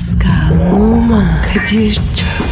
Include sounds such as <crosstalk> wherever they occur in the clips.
Pascal, Oman, Kadir çok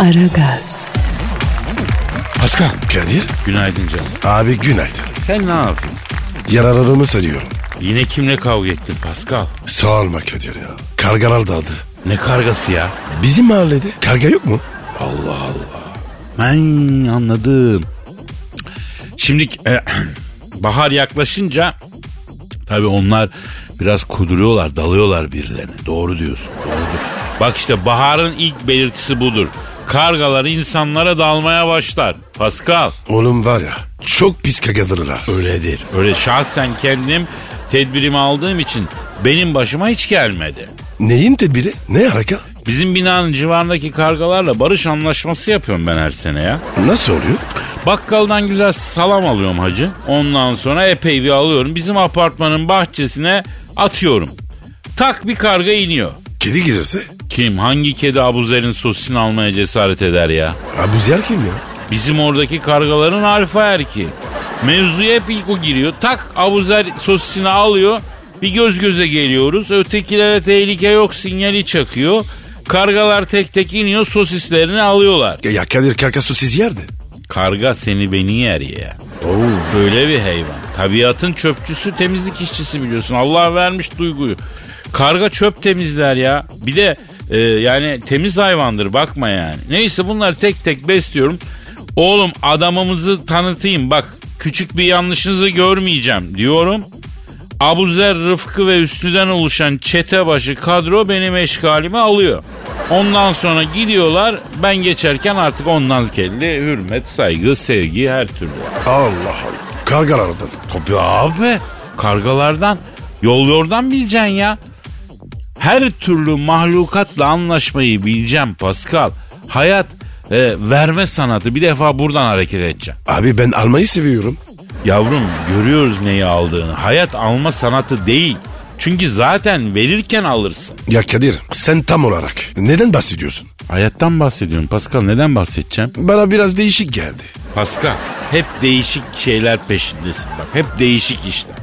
Aragaz, Pascal. Kadir. Günaydın canım. Abi günaydın. Sen ne yapıyorsun? Yaralarımı sarıyorum. Yine kimle kavga ettin Pascal? Sağ olma Kadir ya. Kargalar daldı. Ne kargası ya? Bizim mahallede karga yok mu? Allah Allah. Ben anladım. Şimdi e, <clears throat> bahar yaklaşınca tabii onlar biraz kuduruyorlar, dalıyorlar birilerine. Doğru diyorsun. Doğru. Bak işte baharın ilk belirtisi budur. Kargalar insanlara dalmaya başlar. Pascal. Oğlum var ya çok pis kargadırlar. Öyledir. Öyle şahsen kendim tedbirimi aldığım için benim başıma hiç gelmedi. Neyin tedbiri? Ne harika? Bizim binanın civarındaki kargalarla barış anlaşması yapıyorum ben her sene ya. Nasıl oluyor? Bakkaldan güzel salam alıyorum hacı. Ondan sonra epey bir alıyorum. Bizim apartmanın bahçesine atıyorum. Tak bir karga iniyor. Kedi girerse? Kim? Hangi kedi Abuzer'in sosisini almaya cesaret eder ya? Abuzer kim ya? Bizim oradaki kargaların alfa erki. Mevzuya hep ilk o giriyor. Tak Abuzer sosisini alıyor. Bir göz göze geliyoruz. Ötekilere tehlike yok sinyali çakıyor. Kargalar tek tek iniyor sosislerini alıyorlar. Ya, ya Kadir karkası siz yerdi. Karga seni beni yer ya. Öyle bir hayvan. Tabiatın çöpçüsü temizlik işçisi biliyorsun. Allah vermiş duyguyu. Karga çöp temizler ya. Bir de e, yani temiz hayvandır bakma yani. Neyse bunları tek tek besliyorum. Oğlum adamımızı tanıtayım bak küçük bir yanlışınızı görmeyeceğim diyorum. Abuzer, Rıfkı ve Üstü'den oluşan çete başı kadro benim eşgalimi alıyor. Ondan sonra gidiyorlar ben geçerken artık ondan kelli hürmet, saygı, sevgi her türlü. Allah Allah. Kargalardan. Tabii abi kargalardan yol yordan bileceksin ya. Her türlü mahlukatla anlaşmayı bileceğim Pascal. Hayat e, verme sanatı bir defa buradan hareket edeceğim. Abi ben almayı seviyorum. Yavrum görüyoruz neyi aldığını. Hayat alma sanatı değil. Çünkü zaten verirken alırsın. Ya Kadir sen tam olarak neden bahsediyorsun? Hayattan bahsediyorum Pascal. Neden bahsedeceğim? Bana biraz değişik geldi. Pascal hep değişik şeyler peşindesin bak. Hep değişik işler.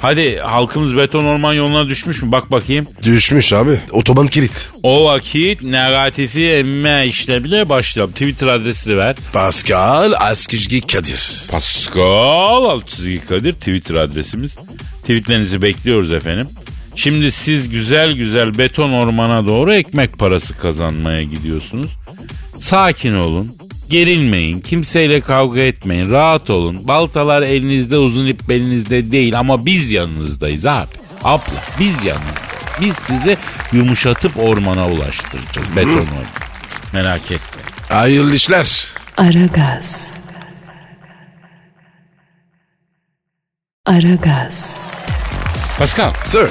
Hadi halkımız beton orman yoluna düşmüş mü? Bak bakayım. Düşmüş abi. Otoban kilit. O vakit negatifi emme işlemine başlayalım. Twitter adresini ver. Pascal Askizgi Kadir. Pascal alt çizgi Kadir Twitter adresimiz. Tweetlerinizi bekliyoruz efendim. Şimdi siz güzel güzel beton ormana doğru ekmek parası kazanmaya gidiyorsunuz. Sakin olun. Gerilmeyin. Kimseyle kavga etmeyin. Rahat olun. Baltalar elinizde uzun ip belinizde değil ama biz yanınızdayız abi. Abla biz yanınızdayız. Biz sizi yumuşatıp ormana ulaştıracağız. Beton orman. Merak etmeyin. Hayırlı işler. Aragaz. Aragaz, Pascal Sir.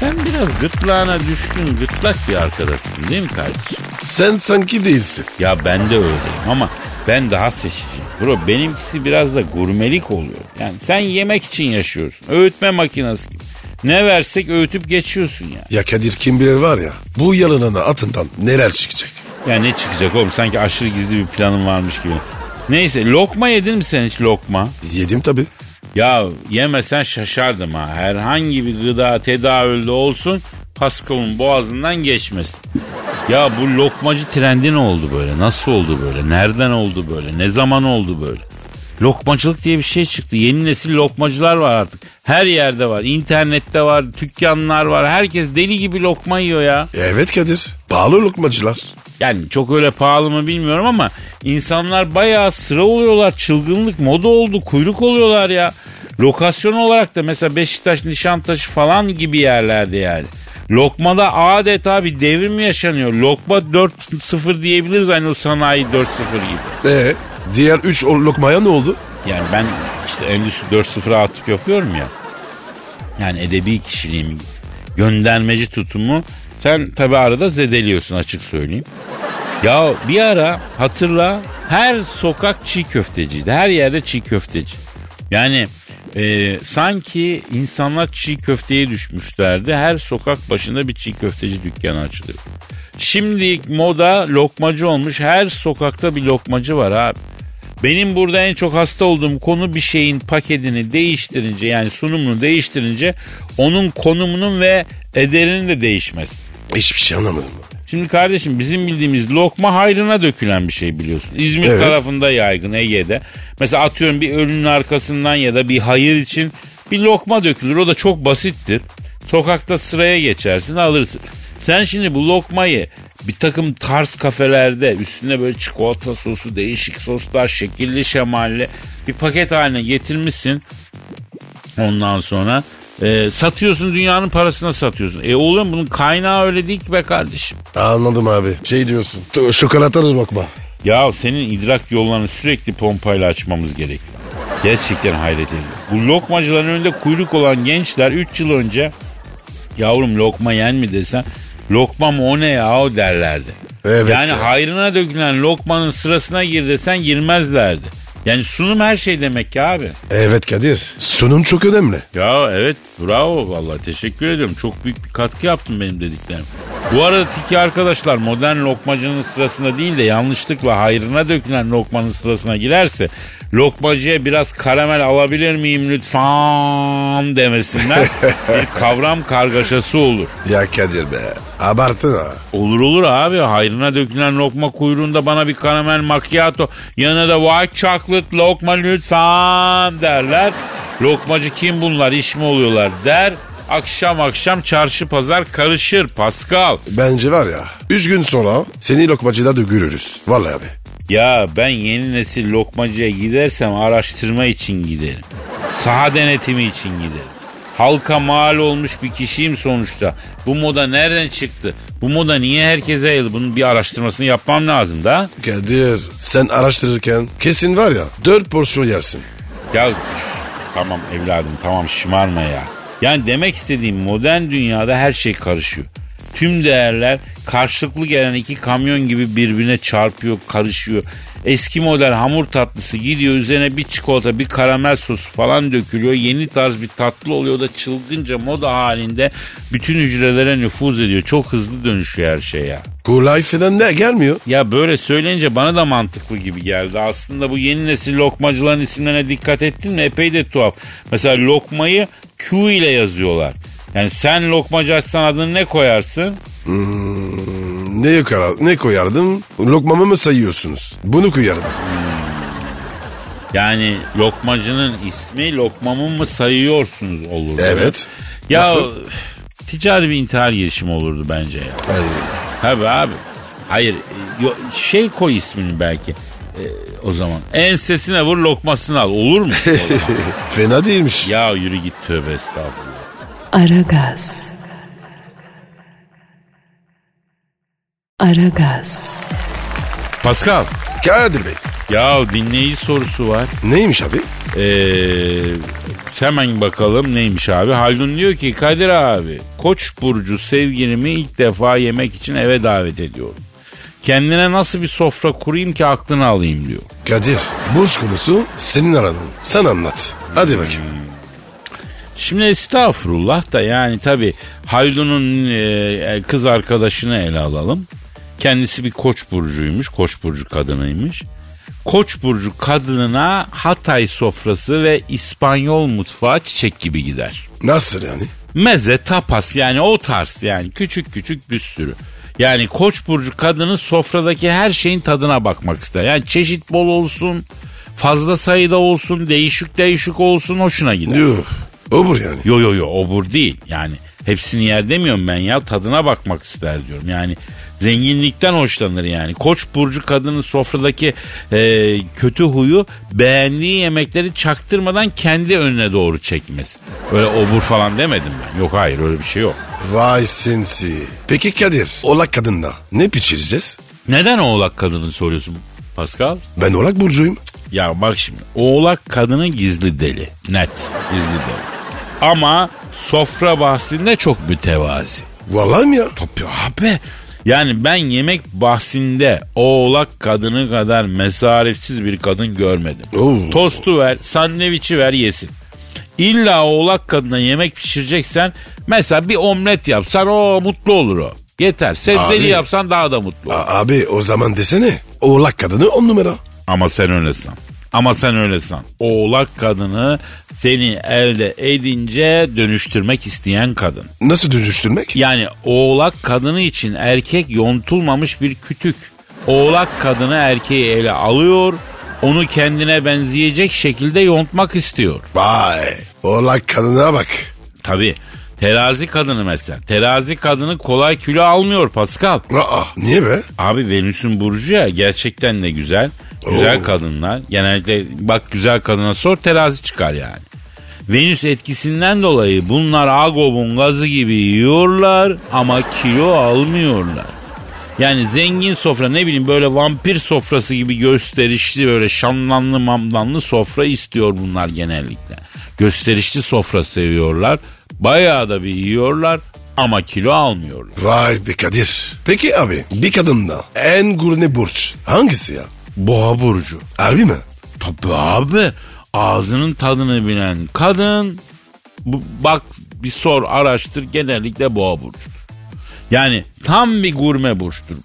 Sen biraz gırtlağına düşkün gırtlak bir arkadaşsın değil mi kardeşim? Sen sanki değilsin. Ya ben de öyleyim ama ben daha seçiciyim. Bro benimkisi biraz da gurmelik oluyor. Yani sen yemek için yaşıyorsun. Öğütme makinesi gibi. Ne versek öğütüp geçiyorsun ya. Ya Kadir kim bilir var ya bu yalanana atından neler çıkacak. Ya ne çıkacak oğlum sanki aşırı gizli bir planın varmış gibi. Neyse lokma yedin mi sen hiç lokma? Yedim tabi. Ya yemesen şaşardım ha. Herhangi bir gıda tedavülde olsun Pascal'ın boğazından geçmesin. Ya bu lokmacı trendi ne oldu böyle? Nasıl oldu böyle? Nereden oldu böyle? Ne zaman oldu böyle? Lokmacılık diye bir şey çıktı. Yeni nesil lokmacılar var artık. Her yerde var. İnternette var. Dükkanlar var. Herkes deli gibi lokma yiyor ya. Evet Kadir. Pahalı lokmacılar. Yani çok öyle pahalı mı bilmiyorum ama insanlar bayağı sıra oluyorlar. Çılgınlık moda oldu. Kuyruk oluyorlar ya. Lokasyon olarak da mesela Beşiktaş, Nişantaşı falan gibi yerlerde yani. Lokmada adeta bir devrim yaşanıyor. Lokma 4-0 diyebiliriz aynı o sanayi 4-0 gibi. Ee, diğer 3 lokmaya ne oldu? Yani ben işte Endüstri 4-0'a atıp yapıyorum ya. Yani edebi kişiliğim, göndermeci tutumu Sen tabi arada zedeliyorsun açık söyleyeyim. Ya bir ara hatırla her sokak çiğ köfteciydi. Her yerde çiğ köfteci. Yani e, sanki insanlar çiğ köfteye düşmüşlerdi. Her sokak başında bir çiğ köfteci dükkanı açılıyor. Şimdi moda lokmacı olmuş. Her sokakta bir lokmacı var abi. Benim burada en çok hasta olduğum konu bir şeyin paketini değiştirince yani sunumunu değiştirince onun konumunun ve ederinin de değişmesi. Hiçbir şey anlamadım. Şimdi kardeşim bizim bildiğimiz lokma hayrına dökülen bir şey biliyorsun. İzmir Evet. tarafında yaygın Ege'de. Mesela atıyorum bir ölünün arkasından ya da bir hayır için bir lokma dökülür. O da çok basittir. Sokakta sıraya geçersin alırsın. Sen şimdi bu lokmayı bir takım tarz kafelerde üstüne böyle çikolata sosu, değişik soslar, şekilli şemalli bir paket haline getirmişsin. Ondan sonra e, satıyorsun dünyanın parasına satıyorsun. E oğlum bunun kaynağı öyle değil ki be kardeşim. Anladım abi. Şey diyorsun. t- Şokolatalı bakma. Ya senin idrak yollarını sürekli pompayla açmamız gerekiyor. Gerçekten hayret ediyorum. Bu lokmacıların önünde kuyruk olan gençler 3 yıl önce yavrum lokma yen mi desen lokma mı o ne ya o derlerdi. Evet yani ya. hayrına dökülen lokmanın sırasına gir desen girmezlerdi. Yani sunum her şey demek ki abi. Evet Kadir. Sunum çok önemli. Ya evet bravo vallahi teşekkür ediyorum. Çok büyük bir katkı yaptın benim dediklerim. Bu arada tiki arkadaşlar modern lokmacının sırasına değil de yanlışlıkla hayrına dökülen lokmanın sırasına girerse lokmacıya biraz karamel alabilir miyim lütfen demesinler. <laughs> bir kavram kargaşası olur. Ya Kadir be. Abartın ha. Olur olur abi hayrına dökülen lokma kuyruğunda bana bir karamel macchiato yanına da white chocolate lokma lütfen derler. Lokmacı kim bunlar iş mi oluyorlar der. Akşam akşam çarşı pazar karışır Pascal. Bence var ya. Üç gün sonra seni lokmacıda da görürüz. Vallahi abi. Ya ben yeni nesil lokmacıya gidersem araştırma için giderim. Saha denetimi için giderim. Halka mal olmuş bir kişiyim sonuçta. Bu moda nereden çıktı? Bu moda niye herkese yayıldı? Bunun bir araştırmasını yapmam lazım da. Kadir sen araştırırken kesin var ya dört porsiyon yersin. Ya tamam evladım tamam şımarma ya. Yani demek istediğim modern dünyada her şey karışıyor. Tüm değerler karşılıklı gelen iki kamyon gibi birbirine çarpıyor, karışıyor. Eski model hamur tatlısı gidiyor üzerine bir çikolata, bir karamel sosu falan dökülüyor. Yeni tarz bir tatlı oluyor da çılgınca moda halinde bütün hücrelere nüfuz ediyor. Çok hızlı dönüşüyor her şey ya. Kolay falan ne gelmiyor. Ya böyle söyleyince bana da mantıklı gibi geldi. Aslında bu yeni nesil lokmacıların isimlerine dikkat ettin mi? Epey de tuhaf. Mesela lokmayı Q ile yazıyorlar. Yani sen lokmacı açsan adını ne koyarsın? Ne, koyar, ne koyardın? Lokmamı mı sayıyorsunuz? Bunu koyardım. Yani lokmacının ismi lokmamı mı sayıyorsunuz olur. Evet. Ya Nasıl? ticari bir intihar girişimi olurdu bence ya. Hayır. Tabii abi. Hayır e, şey koy ismini belki. E, o zaman ensesine vur lokmasını al olur mu? <laughs> Fena değilmiş. ya yürü git tövbe estağfurullah. Aragaz. Aragaz. Pascal. Kadir Bey. Ya dinleyici sorusu var. Neymiş abi? Ee, hemen bakalım neymiş abi. Haldun diyor ki Kadir abi Koç burcu sevgilimi ilk defa yemek için eve davet ediyorum. Kendine nasıl bir sofra kurayım ki aklını alayım diyor. Kadir. Burç konusu senin aradın. Sen anlat. Hadi bakayım. Şimdi estağfurullah da yani tabi Haldun'un e, kız arkadaşını ele alalım. Kendisi bir koç burcuymuş. Koç burcu kadınıymış. Koç burcu kadınına Hatay sofrası ve İspanyol mutfağı çiçek gibi gider. Nasıl yani? Meze, tapas yani o tarz yani küçük küçük bir sürü. Yani koç burcu kadının sofradaki her şeyin tadına bakmak ister. Yani çeşit bol olsun, fazla sayıda olsun, değişik değişik olsun hoşuna gider. Yuh. Obur yani. Yo yo yo obur değil yani hepsini yer demiyorum ben ya tadına bakmak ister diyorum. Yani zenginlikten hoşlanır yani. Koç burcu kadının sofradaki e, kötü huyu beğendiği yemekleri çaktırmadan kendi önüne doğru çekmesi. Öyle obur falan demedim ben. Yok hayır öyle bir şey yok. Vay sinsi. Peki Kadir. Olak kadınla ne pişireceğiz? Neden oğlak kadını soruyorsun Pascal? Ben olak burcuyum. Ya bak şimdi oğlak kadını gizli deli. Net gizli deli. Ama sofra bahsinde çok mütevazi. Vallahi mi ya? Tabii abi. Yani ben yemek bahsinde oğlak kadını kadar mesarifsiz bir kadın görmedim. Oo. Tostu ver, sandviçi ver yesin. İlla oğlak kadına yemek pişireceksen mesela bir omlet yapsan o mutlu olur o. Yeter. Sebzeli Abi. yapsan daha da mutlu olur. Abi o zaman desene. Oğlak kadını on numara. Ama sen öyle san. Ama sen öyle san. Oğlak kadını seni elde edince dönüştürmek isteyen kadın. Nasıl dönüştürmek? Yani oğlak kadını için erkek yontulmamış bir kütük. Oğlak kadını erkeği ele alıyor, onu kendine benzeyecek şekilde yontmak istiyor. Vay. Oğlak kadına bak. Tabi terazi kadını mesela. Terazi kadını kolay kilo almıyor Pascal. Aa, niye be? Abi Venüs'ün burcu ya gerçekten de güzel. Güzel Oo. kadınlar. Genellikle bak güzel kadına sor terazi çıkar yani. Venüs etkisinden dolayı bunlar agobun gazı gibi yiyorlar ama kilo almıyorlar. Yani zengin sofra ne bileyim böyle vampir sofrası gibi gösterişli böyle şanlanlı mamlanlı sofra istiyor bunlar genellikle. Gösterişli sofra seviyorlar. Bayağı da bir yiyorlar ama kilo almıyorlar. Vay be Kadir. Peki abi bir kadında en gurne burç hangisi ya? Boğa burcu. Harbi mi? Tabii abi. Ağzının tadını bilen kadın bu, bak bir sor araştır genellikle boğa burcudur. Yani tam bir gurme burçtur.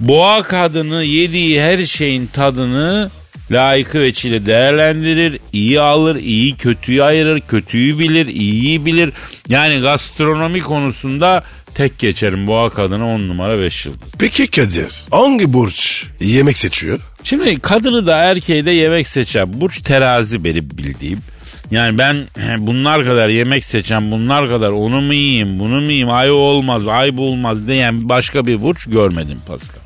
Boğa kadını yediği her şeyin tadını layıkı veçile değerlendirir, iyi alır, iyi kötüyü ayırır, kötüyü bilir, iyiyi bilir. Yani gastronomi konusunda tek geçerim boğa kadını on numara beş yıldız. Peki Kadir hangi burç yemek seçiyor? Şimdi kadını da erkeği de yemek seçen burç terazi benim bildiğim. Yani ben bunlar kadar yemek seçen, bunlar kadar onu mu yiyeyim, bunu mu yiyeyim, ay olmaz, ay bu olmaz diyen başka bir burç görmedim Pascal.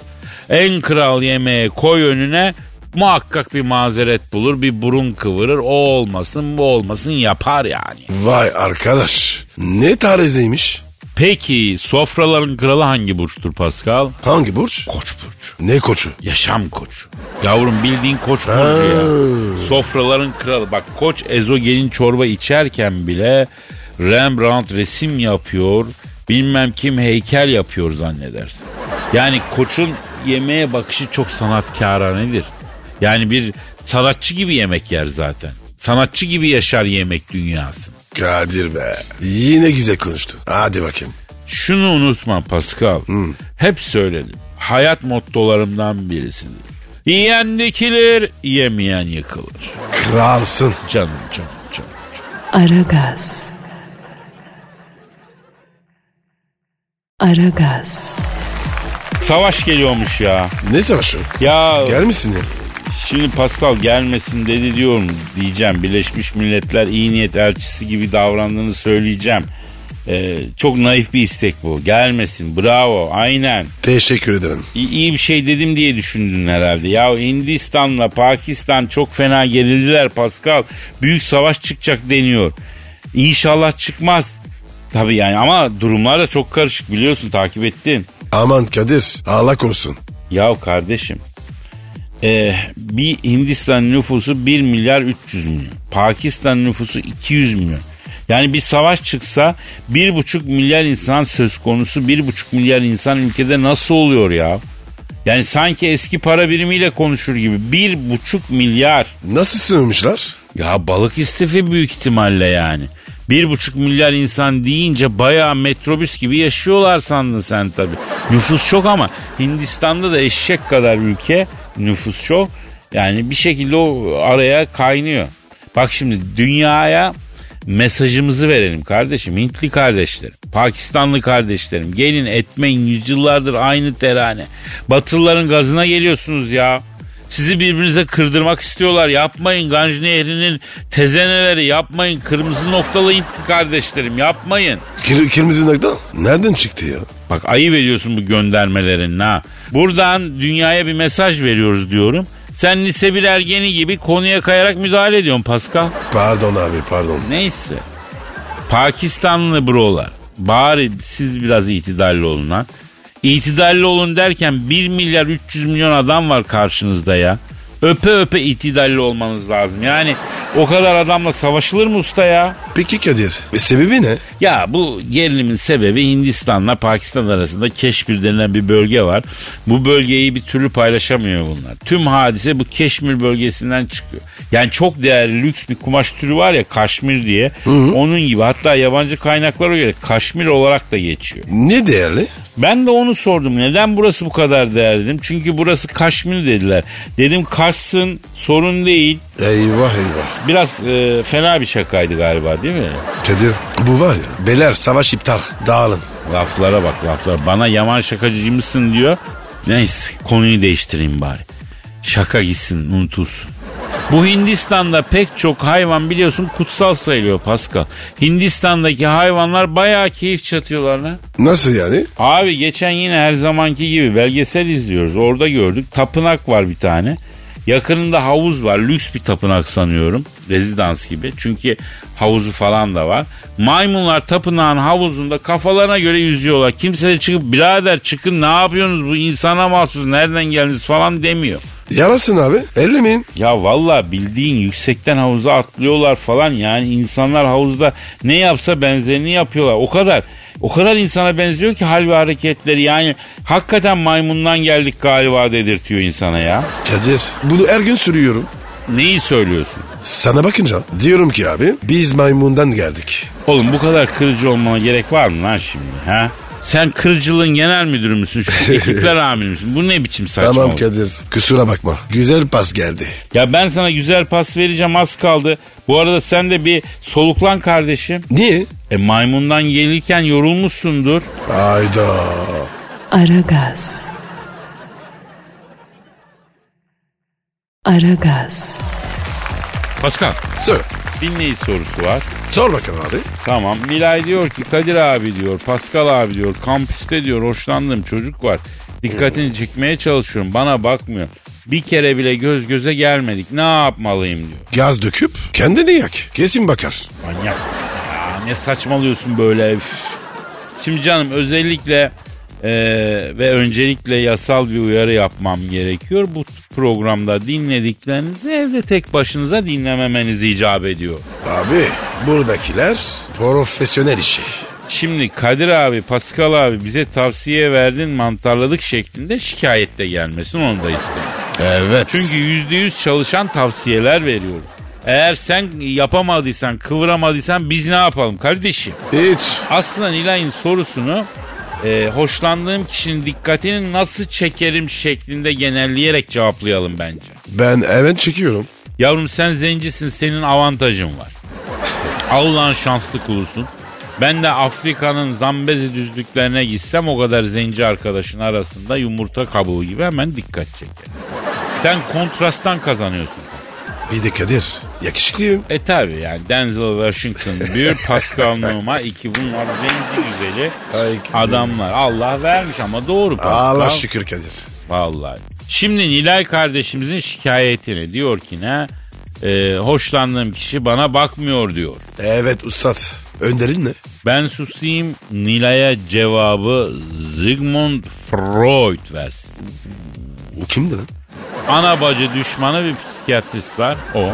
En kral yemeğe koy önüne muhakkak bir mazeret bulur, bir burun kıvırır, o olmasın, bu olmasın yapar yani. Vay arkadaş ne tarzıymış? Peki sofraların kralı hangi burçtur Pascal? Hangi burç? Koç burcu. Ne koçu? Yaşam koçu. Yavrum bildiğin koç burcu ya. Sofraların kralı. Bak koç ezogelin çorba içerken bile Rembrandt resim yapıyor. Bilmem kim heykel yapıyor zannedersin. Yani koçun yemeğe bakışı çok sanatkaranedir. Yani bir sanatçı gibi yemek yer zaten. Sanatçı gibi yaşar yemek dünyası. Kadir be yine güzel konuştu. Hadi bakayım. Şunu unutma Pascal. Hep söyledim. Hayat mottolarımdan birisidir. Yiyen dikilir, yemeyen yıkılır. Kralsın. Canım canım canım. canım. Aragaz. Aragaz. Savaş geliyormuş ya. Ne savaşı? Ya Gelmişsin ya. Şimdi Pascal gelmesin dedi diyorum diyeceğim. Birleşmiş Milletler iyi niyet elçisi gibi davrandığını söyleyeceğim. Ee, çok naif bir istek bu. Gelmesin. Bravo. Aynen. Teşekkür ederim. İyi, iyi bir şey dedim diye düşündün herhalde. Ya Hindistan'la Pakistan çok fena gerildiler Pascal. Büyük savaş çıkacak deniyor. İnşallah çıkmaz. Tabii yani ama durumlar da çok karışık biliyorsun takip ettin. Aman Kadir Allah korusun. Ya kardeşim e, bir Hindistan nüfusu 1 milyar 300 milyon. Pakistan nüfusu 200 milyon. Yani bir savaş çıksa bir buçuk milyar insan söz konusu bir buçuk milyar insan ülkede nasıl oluyor ya? Yani sanki eski para birimiyle konuşur gibi bir buçuk milyar. Nasıl sığmışlar? Ya balık istifi büyük ihtimalle yani. Bir buçuk milyar insan deyince bayağı metrobüs gibi yaşıyorlar sandın sen tabii. Nüfus çok ama Hindistan'da da eşek kadar ülke nüfus çok. Yani bir şekilde o araya kaynıyor. Bak şimdi dünyaya mesajımızı verelim kardeşim. Hintli kardeşlerim, Pakistanlı kardeşlerim. Gelin etmeyin yüzyıllardır aynı terane. Batılıların gazına geliyorsunuz ya. Sizi birbirinize kırdırmak istiyorlar. Yapmayın Ganj Nehri'nin tezeneleri yapmayın. Kırmızı noktalı Hintli kardeşlerim yapmayın. Kır, kırmızı nokta nereden çıktı ya? Bak ayıp ediyorsun bu göndermelerin ha. Buradan dünyaya bir mesaj veriyoruz diyorum. Sen lise bir ergeni gibi konuya kayarak müdahale ediyorsun Pascal. Pardon abi pardon. Neyse. Pakistanlı brolar. Bari siz biraz itidalli olun ha. İtidalli olun derken 1 milyar 300 milyon adam var karşınızda ya. Öpe öpe itidalli olmanız lazım. Yani O kadar adamla savaşılır mı usta ya? Peki Kadir e, sebebi ne? Ya bu gerilimin sebebi Hindistan'la Pakistan arasında Keşmir denilen bir bölge var. Bu bölgeyi bir türlü paylaşamıyor bunlar. Tüm hadise bu Keşmir bölgesinden çıkıyor. Yani çok değerli lüks bir kumaş türü var ya Kaşmir diye. Onun gibi hatta yabancı kaynaklara göre Kaşmir olarak da geçiyor. Ne değerli? Ben de onu sordum. Neden burası bu kadar değerli dedim. Çünkü burası Kaşmir dediler. Dedim Kaşsın sorun değil. Eyvah eyvah. Biraz e, fena bir şakaydı galiba değil mi? Kadir bu var ya. Beler savaş iptal. Dağılın. Laflara bak laflara. Bana yaman şakacı mısın diyor. Neyse konuyu değiştireyim bari. Şaka gitsin unutulsun. Bu Hindistan'da pek çok hayvan biliyorsun kutsal sayılıyor Pascal. Hindistan'daki hayvanlar bayağı keyif çatıyorlar lan. Nasıl yani? Abi geçen yine her zamanki gibi belgesel izliyoruz. Orada gördük. Tapınak var bir tane. Yakınında havuz var. Lüks bir tapınak sanıyorum. Rezidans gibi. Çünkü havuzu falan da var. Maymunlar tapınağın havuzunda kafalarına göre yüzüyorlar. Kimse de çıkıp birader çıkın ne yapıyorsunuz bu insana mahsus nereden geldiniz falan demiyor. Yarasın abi. Ellemeyin. Ya valla bildiğin yüksekten havuza atlıyorlar falan yani insanlar havuzda ne yapsa benzerini yapıyorlar. O kadar o kadar insana benziyor ki hal ve hareketleri yani hakikaten maymundan geldik galiba dedirtiyor insana ya. Kadir bunu her gün sürüyorum. Neyi söylüyorsun? Sana bakınca diyorum ki abi biz maymundan geldik. Oğlum bu kadar kırıcı olmana gerek var mı lan şimdi ha? Sen kırıcılığın genel müdürü müsün? Şu <laughs> ekipler amiri misin? Bu ne biçim saçmalık? Tamam Kadir kusura bakma. Güzel pas geldi. Ya ben sana güzel pas vereceğim az kaldı. Bu arada sen de bir soluklan kardeşim. Niye? E maymundan gelirken yorulmuşsundur. Ayda. Aragaz. Aragaz. Pascal Sor. Dinleyici sorusu var. Sor bakalım abi. Tamam Nilay diyor ki Kadir abi diyor Pascal abi diyor kampüste diyor hoşlandığım çocuk var. Dikkatini çekmeye çalışıyorum bana bakmıyor. Bir kere bile göz göze gelmedik ne yapmalıyım diyor. Gaz döküp kendini yak. Kesin bakar. Manyak ya ne saçmalıyorsun böyle. Üf. Şimdi canım özellikle e, ve öncelikle yasal bir uyarı yapmam gerekiyor. Bu programda dinlediklerinizi evde tek başınıza dinlememeniz icap ediyor. Abi buradakiler profesyonel işi. Şimdi Kadir abi, Pascal abi bize tavsiye verdin mantarladık şeklinde şikayette gelmesin onu da istemem. Evet. Çünkü yüzde yüz çalışan tavsiyeler veriyoruz. Eğer sen yapamadıysan, kıvıramadıysan biz ne yapalım kardeşim? Hiç. Aslında Nilay'ın sorusunu e, hoşlandığım kişinin dikkatini nasıl çekerim şeklinde genelleyerek cevaplayalım bence. Ben hemen çekiyorum. Yavrum sen zencisin senin avantajın var. Allah'ın şanslı kulusun. Ben de Afrika'nın Zambezi düzlüklerine gitsem o kadar zenci arkadaşın arasında yumurta kabuğu gibi hemen dikkat çeker. Sen kontrasttan kazanıyorsun. Bir de Kadir. Yakışıklıyım. E tabi yani Denzel Washington bir, <laughs> Pascal Numa iki bunlar zenci güzeli Ay adamlar. Allah vermiş ama doğru Pascal. Allah şükür Kadir. Vallahi. Şimdi Nilay kardeşimizin şikayetini diyor ki ne? Ee, hoşlandığım kişi bana bakmıyor diyor. Evet ustad. Önderin ne? Ben susayım Nilay'a cevabı Sigmund Freud versin. O kimdi lan? Ana bacı düşmanı bir psikiyatrist var o.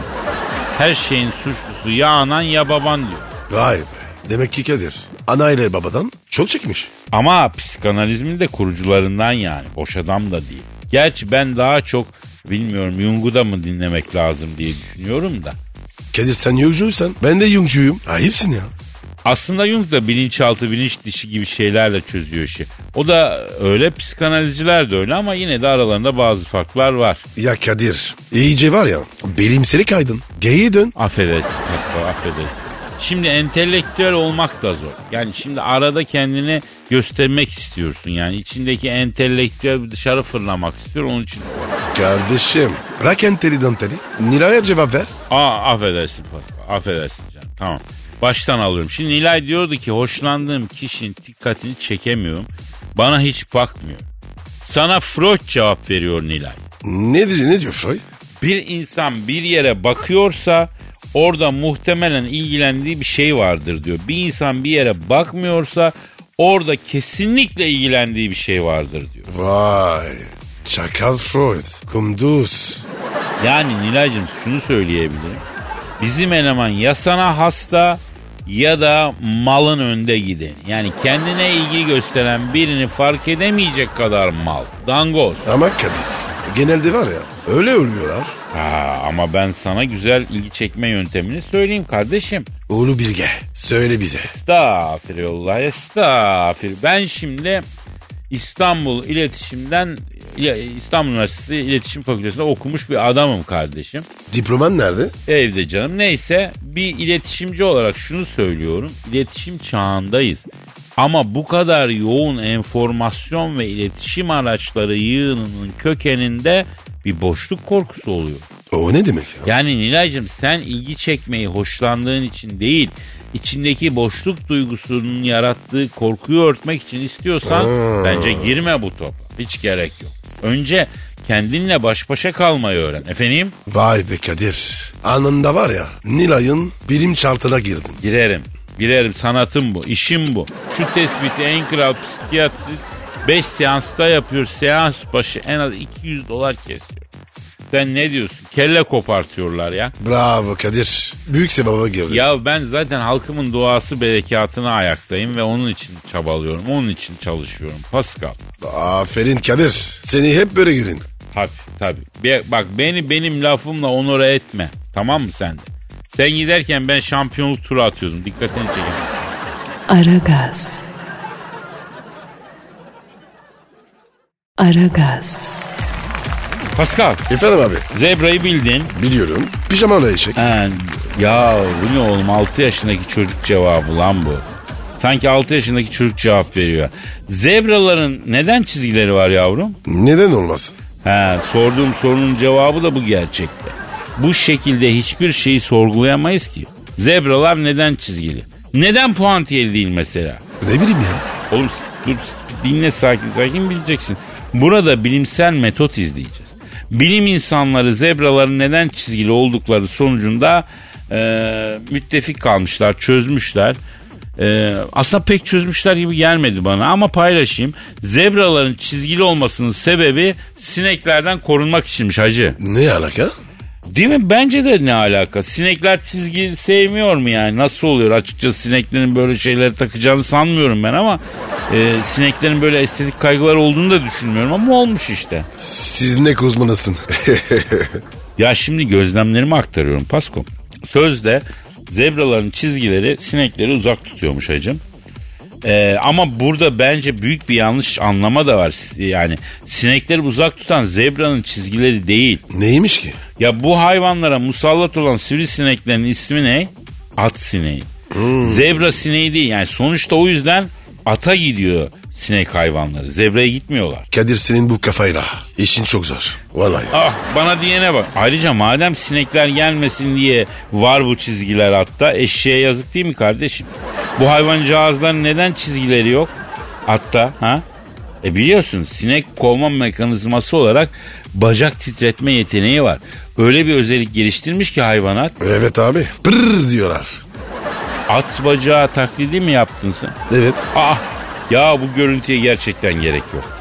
Her şeyin suçlusu ya anan ya baban diyor. Vay be. Demek ki Kadir. Ana ile babadan çok çekmiş. Ama psikanalizmin de kurucularından yani. Boş adam da değil. Gerçi ben daha çok bilmiyorum Jung'u da mı dinlemek lazım diye düşünüyorum da. Kadir sen Jungcuysan ben de Jungcuyum. Ayıpsın ya. Aslında Jung da bilinçaltı bilinç dışı gibi şeylerle çözüyor işi. O da öyle psikanalizciler de öyle ama yine de aralarında bazı farklar var. Ya Kadir iyice var ya bilimseli kaydın. Geyiğe dön. Affedersin Pascal affedersin. Şimdi entelektüel olmak da zor. Yani şimdi arada kendini göstermek istiyorsun. Yani içindeki entelektüel dışarı fırlamak istiyor onun için. Kardeşim bırak enteli danteli. Nilay'a cevap ver. Aa affedersin Pascal affedersin canım tamam. Baştan alıyorum. Şimdi Nilay diyordu ki hoşlandığım kişinin dikkatini çekemiyorum. Bana hiç bakmıyor. Sana Freud cevap veriyor Nilay. Ne diyor, ne diyor Freud? Bir insan bir yere bakıyorsa orada muhtemelen ilgilendiği bir şey vardır diyor. Bir insan bir yere bakmıyorsa orada kesinlikle ilgilendiği bir şey vardır diyor. Vay. Çakal Freud. Kunduz. Yani Nilay'cığım şunu söyleyebilirim. Bizim eleman ya sana hasta ya da malın önde giden. Yani kendine ilgi gösteren birini fark edemeyecek kadar mal. Dangoz. Ama Kadir genelde var ya öyle ölüyorlar. Ha, ama ben sana güzel ilgi çekme yöntemini söyleyeyim kardeşim. Oğlu Bilge söyle bize. Estağfirullah, estağfir. Ben şimdi İstanbul İletişim'den İstanbul Üniversitesi İletişim Fakültesi'nde okumuş bir adamım kardeşim. Diploman nerede? Evde canım. Neyse bir iletişimci olarak şunu söylüyorum. İletişim çağındayız. Ama bu kadar yoğun enformasyon ve iletişim araçları yığınının kökeninde bir boşluk korkusu oluyor. O ne demek ya? Yani Nilay'cığım sen ilgi çekmeyi hoşlandığın için değil, içindeki boşluk duygusunun yarattığı korkuyu örtmek için istiyorsan Hmm. bence girme bu topa. Hiç gerek yok. Önce kendinle baş başa kalmayı öğren. Efendim? Vay be Kadir. Anında var ya Nilay'ın bilim çartına girdin. Girerim. Girerim. Sanatım bu. işim bu. Şu tespiti en kral psikiyatrist 5 seansta yapıyor. Seans başı en az 200 dolar kesiyor. Sen ne diyorsun? Kelle kopartıyorlar ya. Bravo Kadir. Büyük sebaba girdin. Ya ben zaten halkımın duası berekatına ayaktayım ve onun için çabalıyorum. Onun için çalışıyorum. Pascal. Aferin Kadir. Seni hep böyle görün. Tabii tabii. Bak beni benim lafımla onore etme. Tamam mı sen de? Sen giderken ben şampiyonluk turu atıyordum. Dikkatini çekin. Aragaz. Aragaz. Pascal, Efendim abi. zebrayı bildin. Biliyorum. Pijamalı eşek. Ha, ya bu ne oğlum 6 yaşındaki çocuk cevabı lan bu. Sanki 6 yaşındaki çocuk cevap veriyor. Zebraların neden çizgileri var yavrum? Neden olmasın? Ha, sorduğum sorunun cevabı da bu gerçekte. Bu şekilde hiçbir şeyi sorgulayamayız ki. Zebralar neden çizgili? Neden puantiyeli değil mesela? Ne bileyim ya. Oğlum dur dinle sakin sakin bileceksin. Burada bilimsel metot izleyeceğiz. Bilim insanları zebraların neden çizgili oldukları sonucunda e, müttefik kalmışlar, çözmüşler. E, aslında pek çözmüşler gibi gelmedi bana ama paylaşayım. Zebraların çizgili olmasının sebebi sineklerden korunmak içinmiş hacı. Ne alaka? Değil mi? Bence de ne alaka? Sinekler çizgi sevmiyor mu yani? Nasıl oluyor? Açıkçası sineklerin böyle şeyleri takacağını sanmıyorum ben ama e, sineklerin böyle estetik kaygıları olduğunu da düşünmüyorum ama olmuş işte. Siz ne uzmanısın? <laughs> Ya şimdi gözlemlerimi aktarıyorum Pasko. Sözde zebraların çizgileri sinekleri uzak tutuyormuş hacım. Ee, ama burada bence büyük bir yanlış anlama da var. Yani sinekleri uzak tutan zebranın çizgileri değil. Neymiş ki? Ya bu hayvanlara musallat olan sivrisineklerin ismi ne? At sineği. Zebra sineği değil. Yani sonuçta o yüzden ata gidiyor sinek hayvanları. Zebraya gitmiyorlar. Kadir senin bu kafayla. İşin çok zor. Vallahi. Ah bana diyene bak. Ayrıca madem sinekler gelmesin diye var bu çizgiler hatta eşeğe yazık değil mi kardeşim? Bu hayvancağızların neden çizgileri yok? Hatta ha? E biliyorsun sinek kovma mekanizması olarak bacak titretme yeteneği var. Öyle bir özellik geliştirmiş ki hayvanat. Evet abi. Pırr diyorlar. At bacağı taklidi mi yaptın sen? Evet. Ah ya bu görüntüye gerçekten gerek yok.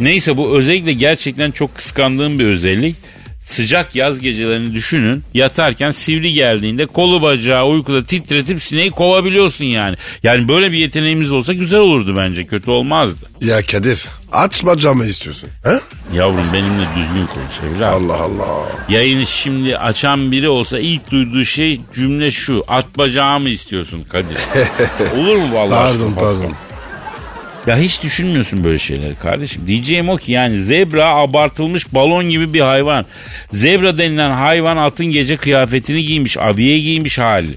Neyse bu özellikle gerçekten çok kıskandığım bir özellik. Sıcak yaz gecelerini düşünün. Yatarken sivri geldiğinde kolu bacağı uykuda titretip sineği kovabiliyorsun yani. Yani böyle bir yeteneğimiz olsa güzel olurdu bence. Kötü olmazdı. Ya Kadir aç bacağımı istiyorsun. Ha? Yavrum benimle düzgün konuş evladım. Allah Allah. Yayını şimdi açan biri olsa ilk duyduğu şey cümle şu. At bacağı mı istiyorsun Kadir? <laughs> Olur mu vallahi? Pardon aşkına? pardon. Ya hiç düşünmüyorsun böyle şeyleri kardeşim. Diyeceğim o ki yani zebra abartılmış balon gibi bir hayvan. Zebra denilen hayvan atın gece kıyafetini giymiş, abiye giymiş hali.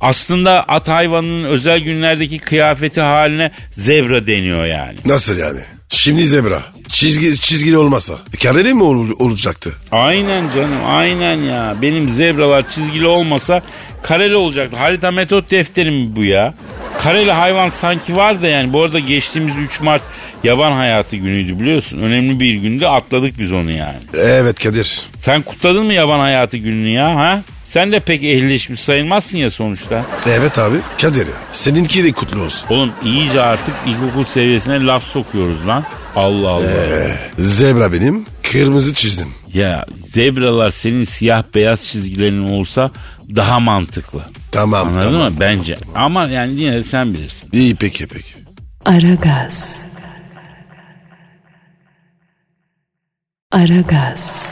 Aslında at hayvanının özel günlerdeki kıyafeti haline zebra deniyor yani. Nasıl yani? Şimdi zebra. Çizgi, çizgili olmasa. Kareli mi ol- olacaktı? Aynen canım aynen ya. Benim zebralar çizgili olmasa kareli olacaktı. Harita metot defteri mi bu ya? Kareli hayvan sanki var da yani. Bu arada geçtiğimiz 3 Mart yaban hayatı günüydü biliyorsun. Önemli bir günde atladık biz onu yani. Evet Kadir. Sen kutladın mı yaban hayatı gününü ya ha? Sen de pek ehlileşmiş sayılmazsın ya sonuçta. Evet abi. Kadir ya. Seninki de kutlu olsun. Oğlum iyice artık ilkokul seviyesine laf sokuyoruz lan. Allah Allah. Ee, zebra benim, Kırmızı çizdim. Ya zebralar senin siyah beyaz çizgilerin olsa daha mantıklı. Tamam Anladın tamam. mı? Bence. Ama yani yine de sen bilirsin. İyi peki peki. Aragaz. Aragaz.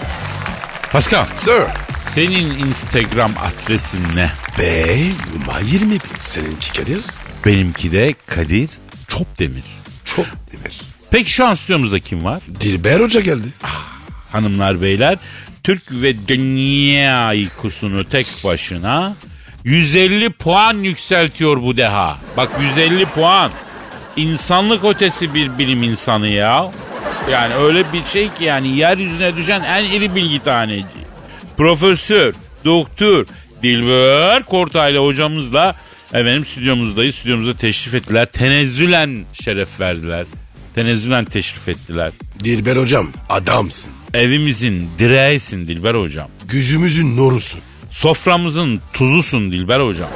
Pascal Sir. Senin Instagram adresin ne? B numara 21. Seninki Kadir. Benimki de Kadir Çopdemir. Çok demir. Peki şu an stüdyomuzda kim var? Dilber Hoca geldi. Hanımlar beyler Türk ve dünya IQ'sunu tek başına 150 puan yükseltiyor bu deha. Bak 150 puan. İnsanlık ötesi bir bilim insanı ya. Yani öyle bir şey ki yani yeryüzüne düşen en iri bilgi taneci. Profesör, doktor, Dilber Kortaylı hocamızla efendim stüdyomuzdayız. Stüdyomuza teşrif ettiler. Tenezzülen şeref verdiler. Tenezzülen teşrif ettiler. Dilber Hocam adamsın. Evimizin direğisin Dilber hocam. Gözümüzün nurusun. Soframızın tuzusun Dilber hocam.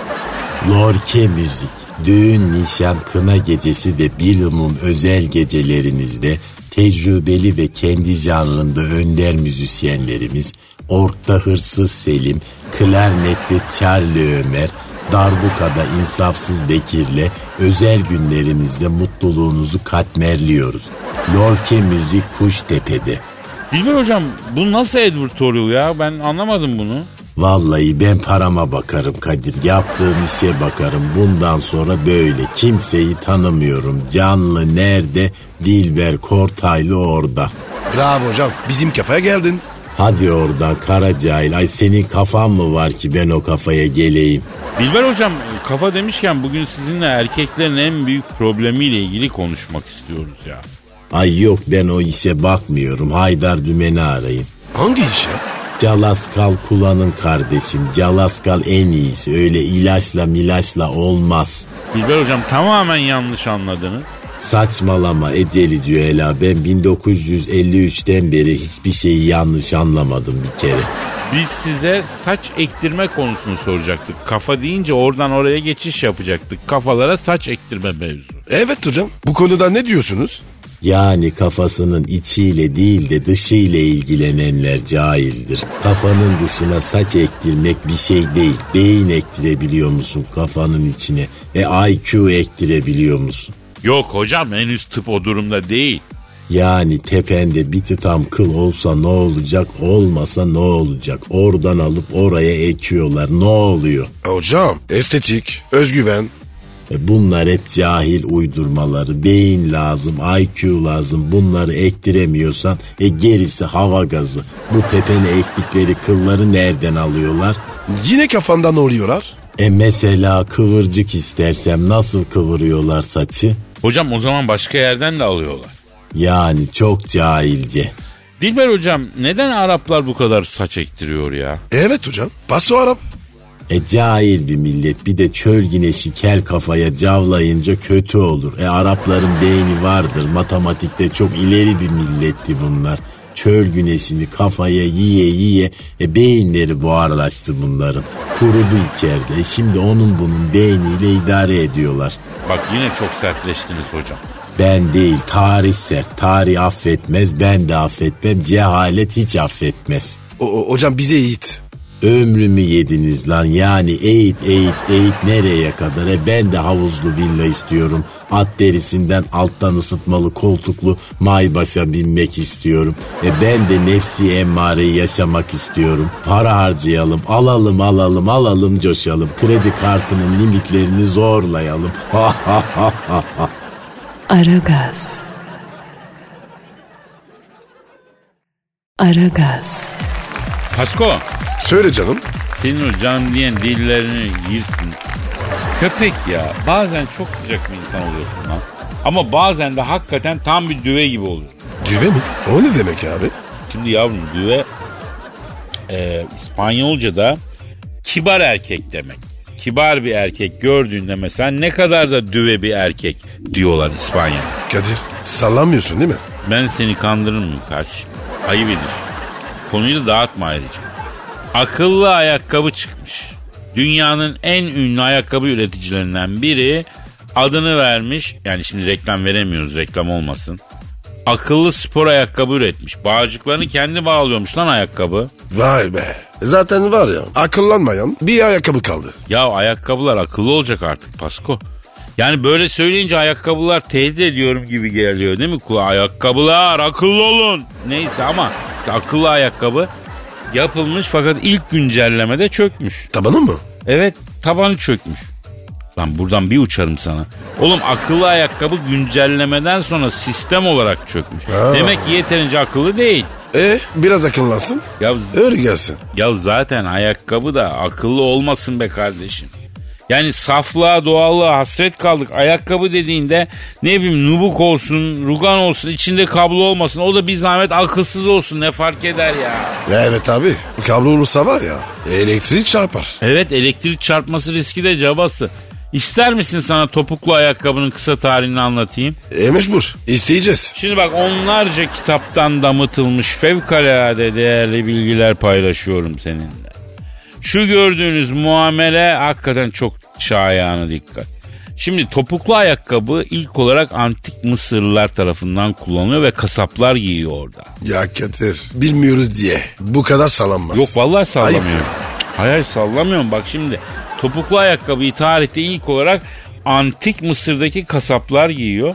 Lorke Müzik, düğün, nişan, kına gecesi ve bilumum özel gecelerinizde tecrübeli ve kendi janrında önder müzisyenlerimiz, orta hırsız Selim, klarnette Charlie Ömer, darbukada insafsız Bekir'le özel günlerimizde mutluluğunuzu katmerliyoruz. Lorke Müzik Kuştepe'de. Dilber hocam bu nasıl advertorial ya ben anlamadım bunu. Vallahi ben parama bakarım Kadir. Yaptığım işe bakarım. Bundan sonra böyle. Kimseyi tanımıyorum. Canlı nerede? Dilber Kortaylı orada. Bravo hocam. Bizim kafaya geldin. Hadi oradan kara cahil. Ay senin kafan mı var ki ben o kafaya geleyim? Dilber hocam kafa demişken bugün sizinle erkeklerin en büyük problemiyle ilgili konuşmak istiyoruz ya. Ay yok ben o işe bakmıyorum. Haydar Dümen'i arayın. Hangi iş ya? Calaskal kullanın kardeşim. Calaskal en iyisi. Öyle ilaçla milaçla olmaz. Dilber hocam tamamen yanlış anladınız. Saçmalama Eceli Cüela ben 1953'ten beri hiçbir şeyi yanlış anlamadım bir kere. Biz size saç ektirme konusunu soracaktık. Kafa deyince oradan oraya geçiş yapacaktık. Kafalara saç ektirme mevzu. Evet hocam. Bu konuda ne diyorsunuz? Yani kafasının içiyle değil de dışıyla ilgilenenler cahildir. Kafanın dışına saç ektirmek bir şey değil. Beyin ektirebiliyor musun kafanın içine? E IQ ektirebiliyor musun? Yok hocam henüz tıp o durumda değil. Yani tepende bir tutam kıl olsa ne olacak, olmasa ne olacak? Oradan alıp oraya ekiyorlar. Ne oluyor? Hocam estetik, özgüven. E bunlar hep cahil uydurmaları. Beyin lazım, IQ lazım. Bunları ektiremiyorsan e gerisi hava gazı. Bu tepene ektikleri kılları nereden alıyorlar? Yine kafandan oluyorlar. E mesela kıvırcık istersem nasıl kıvırıyorlar saçı? Hocam o zaman başka yerden de alıyorlar. Yani çok cahilce. Dilber hocam neden Araplar bu kadar saç ektiriyor ya? Evet hocam. Paso Arap. E cahil bir millet bir de çöl güneşi kel kafaya cavlayınca kötü olur. E Arapların beyni vardır matematikte çok ileri bir milletti bunlar. Çöl güneşini kafaya yiye yiye e beyinleri buharlaştı bunların. Kurudu içeride. Şimdi onun bunun beyniyle idare ediyorlar. Bak yine çok sertleştiniz hocam. Ben değil tarih sert. Tarih affetmez ben de affetmem. Cehalet hiç affetmez. O, o- hocam bize eğit. Ömrümü yediniz lan. Yani eğit eğit eğit nereye kadar? E ben de havuzlu villa istiyorum. At derisinden alttan ısıtmalı koltuklu maybaşa binmek istiyorum. E ben de nefsi emmareyi yaşamak istiyorum. Para harcayalım alalım alalım alalım coşalım. Kredi kartının limitlerini zorlayalım. Ha ha ha ha ha. Aragaz. Aragaz. Pasko Söyle canım. senin o can diyen dillerini girsin. Köpek ya bazen çok sıcak bir insan oluyorsun lan. Ama bazen de hakikaten tam bir düve gibi oluyor. Düve mi? O ne demek abi? Şimdi yavrum düve e, İspanyolca'da kibar erkek demek. Kibar bir erkek gördüğünde mesela ne kadar da düve bir erkek diyorlar İspanya'da. Kadir sallamıyorsun değil mi? Ben seni kandırır mıyım kardeşim? Ayıp ediyorsun. Konuyu da dağıtma ayrıca. Akıllı ayakkabı çıkmış. Dünyanın en ünlü ayakkabı üreticilerinden biri adını vermiş. Yani şimdi reklam veremiyoruz reklam olmasın. akıllı spor ayakkabı üretmiş. Bağcıklarını kendi bağlıyormuş lan ayakkabı. Vay be. Zaten var ya akıllanmayan bir ayakkabı kaldı. Ya ayakkabılar akıllı olacak artık Pasko. Yani böyle söyleyince ayakkabılar tehdit ediyorum gibi geliyor değil mi kulağa? Ayakkabılar akıllı olun. Neyse ama akıllı ayakkabı yapılmış fakat ilk güncellemede çökmüş. Tabanı mı? Evet tabanı çökmüş. Lan buradan bir uçarım sana. Oğlum akıllı ayakkabı güncellemeden sonra sistem olarak çökmüş. Ha. Demek ki yeterince akıllı değil. E biraz akıllansın. Ya, Öyle gelsin. ya zaten ayakkabı da akıllı olmasın be kardeşim. Yani saflığa doğallığa hasret kaldık. Ayakkabı dediğinde ne bileyim nubuk olsun, rugan olsun, içinde kablo olmasın. O da bir zahmet akılsız olsun ne fark eder ya. Evet abi. Kablo olursa var ya elektrik çarpar. Evet elektrik çarpması riski de cabası. İster misin sana topuklu ayakkabının kısa tarihini anlatayım? E mecbur. İsteyeceğiz. Şimdi bak onlarca kitaptan damıtılmış fevkalade değerli bilgiler paylaşıyorum seninle. Şu gördüğünüz muamele hakikaten çok şayanı dikkat. Şimdi topuklu ayakkabı ilk olarak antik Mısırlılar tarafından kullanılıyor ve kasaplar giyiyor orada. Ya Kadir bilmiyoruz diye bu kadar sallanmaz. Yok vallahi Ayıp sallamıyorum. Hayır hayır sallamıyorum. Bak şimdi topuklu ayakkabıyı tarihte ilk olarak antik Mısır'daki kasaplar giyiyor.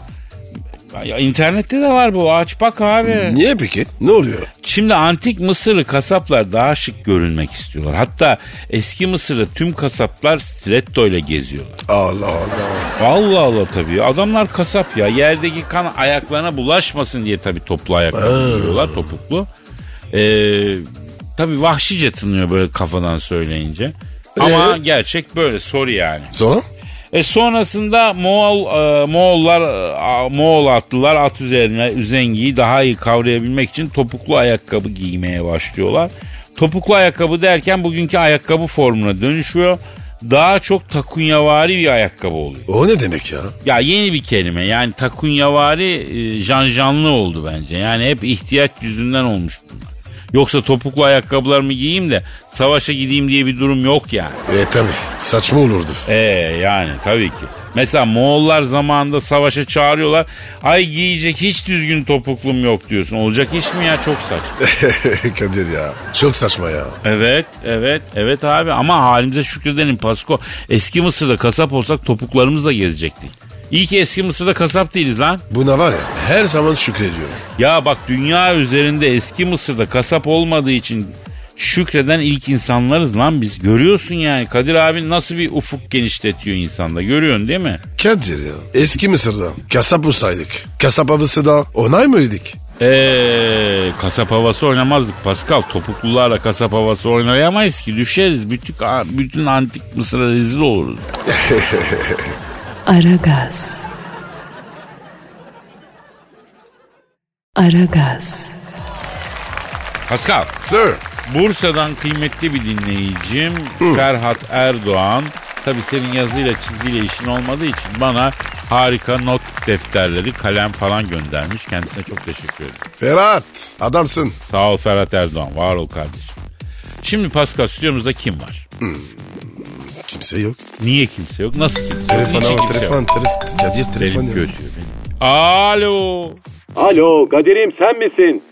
Ya, internette de var bu aç bak abi. Niye peki? Ne oluyor? Şimdi antik Mısırlı kasaplar daha şık görünmek istiyorlar. Hatta eski Mısır'da tüm kasaplar stiletto ile geziyorlar. Allah Allah. Allah Allah tabii. Adamlar kasap ya. Yerdeki kan ayaklarına bulaşmasın diye tabii toplu ayakkabı giyiyorlar topuklu. Ee, tabii vahşice tınıyor böyle kafadan söyleyince. Ama Ee? gerçek böyle soru yani. Sonra? E sonrasında Moğol e, Moğollar e, Moğol atlılar at üzerine üzengiyi daha iyi kavrayabilmek için topuklu ayakkabı giymeye başlıyorlar. Topuklu ayakkabı derken bugünkü ayakkabı formuna dönüşüyor. Daha çok takunyavari bir ayakkabı oluyor. O ne demek ya? Ya yeni bir kelime yani takunyavari e, janjanlı oldu bence. Yani hep ihtiyaç yüzünden olmuş bunlar. Yoksa topuklu ayakkabılarımı giyeyim de savaşa gideyim diye bir durum yok yani. E tabi saçma olurdu. Ee yani tabii ki. Mesela Moğollar zamanında savaşa çağırıyorlar. Ay giyecek hiç düzgün topuklum yok diyorsun. Olacak iş mi ya çok saçma. <laughs> Kadir ya çok saçma ya. evet evet evet abi ama halimize şükredelim Pasko. Eski Mısır'da kasap olsak topuklarımızla gezecektik. İyi ki eski Mısır'da kasap değiliz lan. Buna var ya her zaman şükrediyorum. Ya bak dünya üzerinde eski Mısır'da kasap olmadığı için şükreden ilk insanlarız lan biz. Görüyorsun yani Kadir abi nasıl bir ufuk genişletiyor insanda görüyorsun değil mi? Kadir ya eski Mısır'da kasap olsaydık. Kasap havası da onay mıydık? Eee kasap havası oynamazdık Pascal. Topuklularla kasap havası oynayamayız ki. Düşeriz. Bütün, bütün antik Mısır'a rezil oluruz. <laughs> Aragaz. Aragaz. Pascal, Sir. Bursa'dan kıymetli bir dinleyicim Ferhat Erdoğan. Tabi senin yazıyla çizgiyle işin olmadığı için bana harika not defterleri, kalem falan göndermiş. Kendisine çok teşekkür ederim. Ferhat adamsın. Sağ ol Ferhat Erdoğan, var ol kardeşim. Şimdi Pascal stüdyomuzda kim var? Kimse yok. Niye kimse yok? Nasıl kimse? Telefon Niçin ama kimse telefon. yok? telefon. Kadir telefon Benim ya. götüyor beni. Alo. Alo Kadir'im sen misin?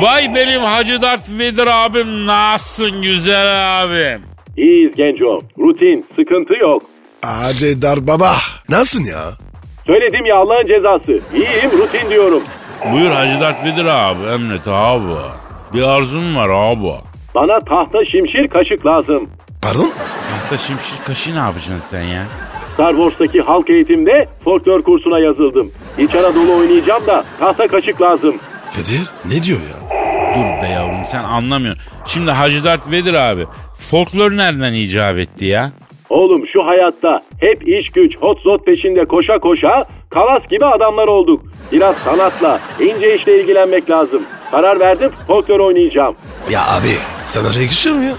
Vay benim Hacı Dert Vedir abim nasılsın güzel abim? İyiyiz Genco. Rutin, sıkıntı yok. Hacı Dar baba. Nasılsın ya? Söyledim ya Allah'ın cezası. İyiyim rutin diyorum. Buyur Hacı Dert Vedir abi emret abi. Bir arzum var abi. Bana tahta şimşir kaşık lazım. Pardon? Hafta şimşir kaşı ne yapacaksın sen ya? Star Wars'taki halk eğitimde folklor kursuna yazıldım. İç Anadolu oynayacağım da tahta kaşık lazım. Kadir ne diyor ya? Dur be yavrum sen anlamıyorsun. Şimdi Hacı Dert Vedir abi folklor nereden icap etti ya? Oğlum şu hayatta hep iş güç hot zot peşinde koşa koşa kalas gibi adamlar olduk. Biraz sanatla, ince işle ilgilenmek lazım. Karar verdim folklor oynayacağım. Ya abi sana yakışır mı ya?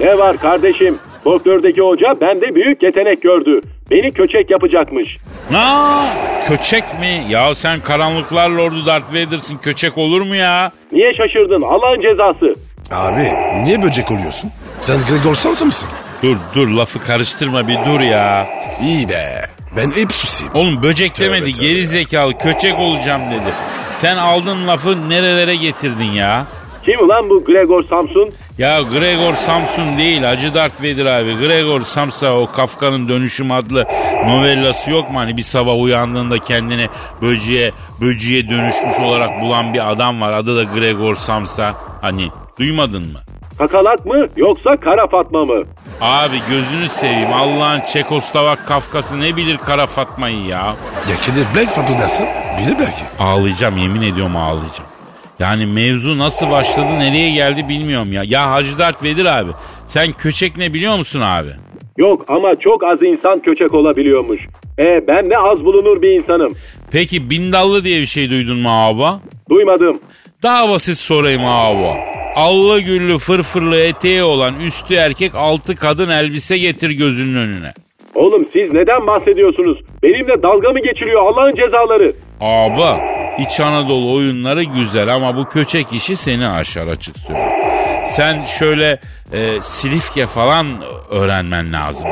Ne var kardeşim? Folklördeki hoca bende büyük yetenek gördü. Beni köçek yapacakmış. Na köçek mi? Ya sen karanlıklar lordu Darth Vader'sın köçek olur mu ya? Niye şaşırdın? Allah'ın cezası. Abi niye böcek oluyorsun? Sen Gregor Samsa mısın? Dur dur lafı karıştırma bir dur ya. İyi be. Ben hep susayım. Oğlum böcek demedi tövbe. geri zekalı köçek olacağım dedi. Sen aldın lafı nerelere getirdin ya? Kim ulan bu Gregor Samsun? Ya Gregor Samson değil Hacı Darth Vader abi. Gregor Samsa o Kafka'nın Dönüşüm adlı novellası yok mu? Hani bir sabah uyandığında kendini böceğe, böceğe dönüşmüş olarak bulan bir adam var. Adı da Gregor Samsa. Hani duymadın mı? Kakalak mı yoksa Kara Fatma mı? Abi gözünü seveyim Allah'ın Çekoslovak Kafkası ne bilir Kara Fatma'yı ya. Ya Kadir Black Fatu dersen bilir belki. Ağlayacağım yemin ediyorum ağlayacağım. Yani mevzu nasıl başladı nereye geldi bilmiyorum ya. Ya Hacı Dert Vedir abi sen köçek ne biliyor musun abi? Yok ama çok az insan köçek olabiliyormuş. E ben ne az bulunur bir insanım. Peki bindallı diye bir şey duydun mu abi? Duymadım. Daha basit sorayım abi. Allı güllü fırfırlı eteği olan üstü erkek altı kadın elbise getir gözünün önüne. Oğlum siz neden bahsediyorsunuz? Benimle dalga mı geçiliyor Allah'ın cezaları? Abi İç Anadolu oyunları güzel ama bu köçek işi seni aşar açık söyleyeyim. Sen şöyle e, Silifke falan öğrenmen lazım.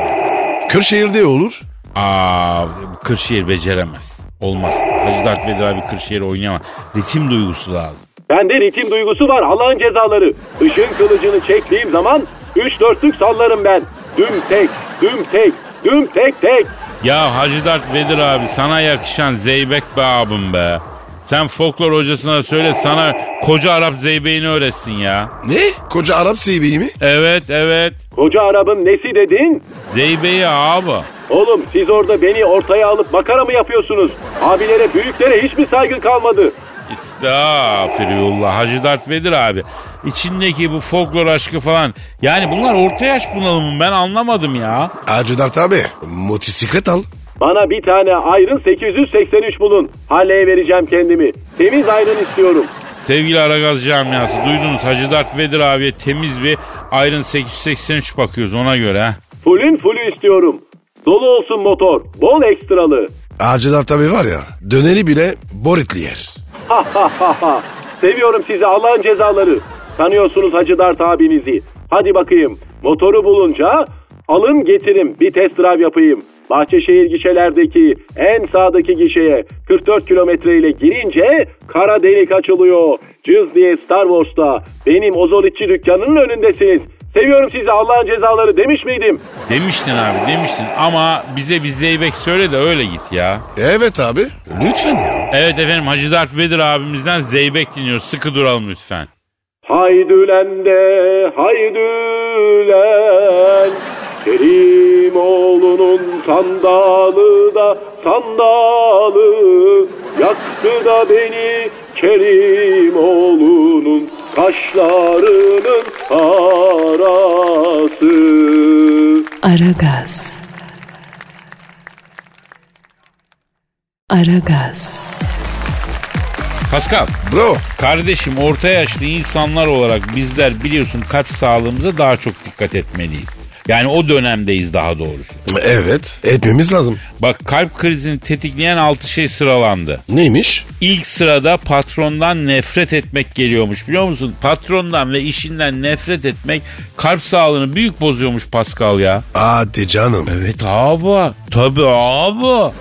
Kırşehir'de olur. Aa, Kırşehir beceremez. Olmaz. Hacı Dert Vedir abi Kırşehir oynayamaz. Ritim duygusu lazım. Bende ritim duygusu var Allah'ın cezaları. Işın kılıcını çektiğim zaman üç dörtlük sallarım ben. Düm tek, düm tek, düm tek tek. Ya Hacı Dert Vedir abi sana yakışan Zeybek be abim be. Sen folklor hocasına söyle sana koca Arap zeybeğini öğretsin ya. Ne? Koca Arap seybeği mi? Evet evet. Koca Arap'ın nesi dedin? Zeybeği abi. Oğlum siz orada beni ortaya alıp makara mı yapıyorsunuz? Abilere, büyüklere hiç mi saygın kalmadı? Estağfirullah Hacı Dert Vedir abi. İçindeki bu folklor aşkı falan. Yani bunlar orta yaş bunalımı ben anlamadım ya. Hacı Dert abi motosiklet al. Bana bir tane ayrın 883 bulun. Halleye vereceğim kendimi. Temiz ayrın istiyorum. Sevgili Aragaz camiası duydunuz Hacı Dert Vedir abiye temiz bir Iron 883 bakıyoruz ona göre ha. Fullün fullü istiyorum. Dolu olsun motor. Bol ekstralı. Hacı Dert abi var ya döneri bile boritli yer. Ha ha ha ha. Seviyorum sizi Allah'ın cezaları. Tanıyorsunuz Hacı Dert abinizi. Hadi bakayım. Motoru bulunca alın getirin bir test drive yapayım. Bahçeşehir gişelerdeki en sağdaki gişeye 44 kilometre ile girince kara delik açılıyor. Cız diye Star Wars'ta benim ozolitçi dükkanının önündesiniz. Seviyorum sizi Allah'ın cezaları demiş miydim? Demiştin abi demiştin ama bize bir zeybek söyle de öyle git ya. Evet abi lütfen ya. Evet efendim Hacı Dert Vedir abimizden zeybek dinliyoruz sıkı duralım lütfen. Haydülen de haydülen Kerimoğlu'nun sandalı da sandalı Yaktı da beni Kerimoğlu'nun kaşlarının arası Aragaz. Aragaz. Pascal Bro kardeşim orta yaşlı insanlar olarak bizler biliyorsun kalp sağlığımıza daha çok dikkat etmeliyiz. Yani o dönemdeyiz daha doğrusu. evet etmemiz lazım. Bak kalp krizini tetikleyen 6 şey sıralandı. Neymiş? İlk sırada patrondan nefret etmek geliyormuş biliyor musun? Patrondan ve işinden nefret etmek kalp sağlığını büyük bozuyormuş Pascal ya. Hadi canım. Evet abi. Tabii abi.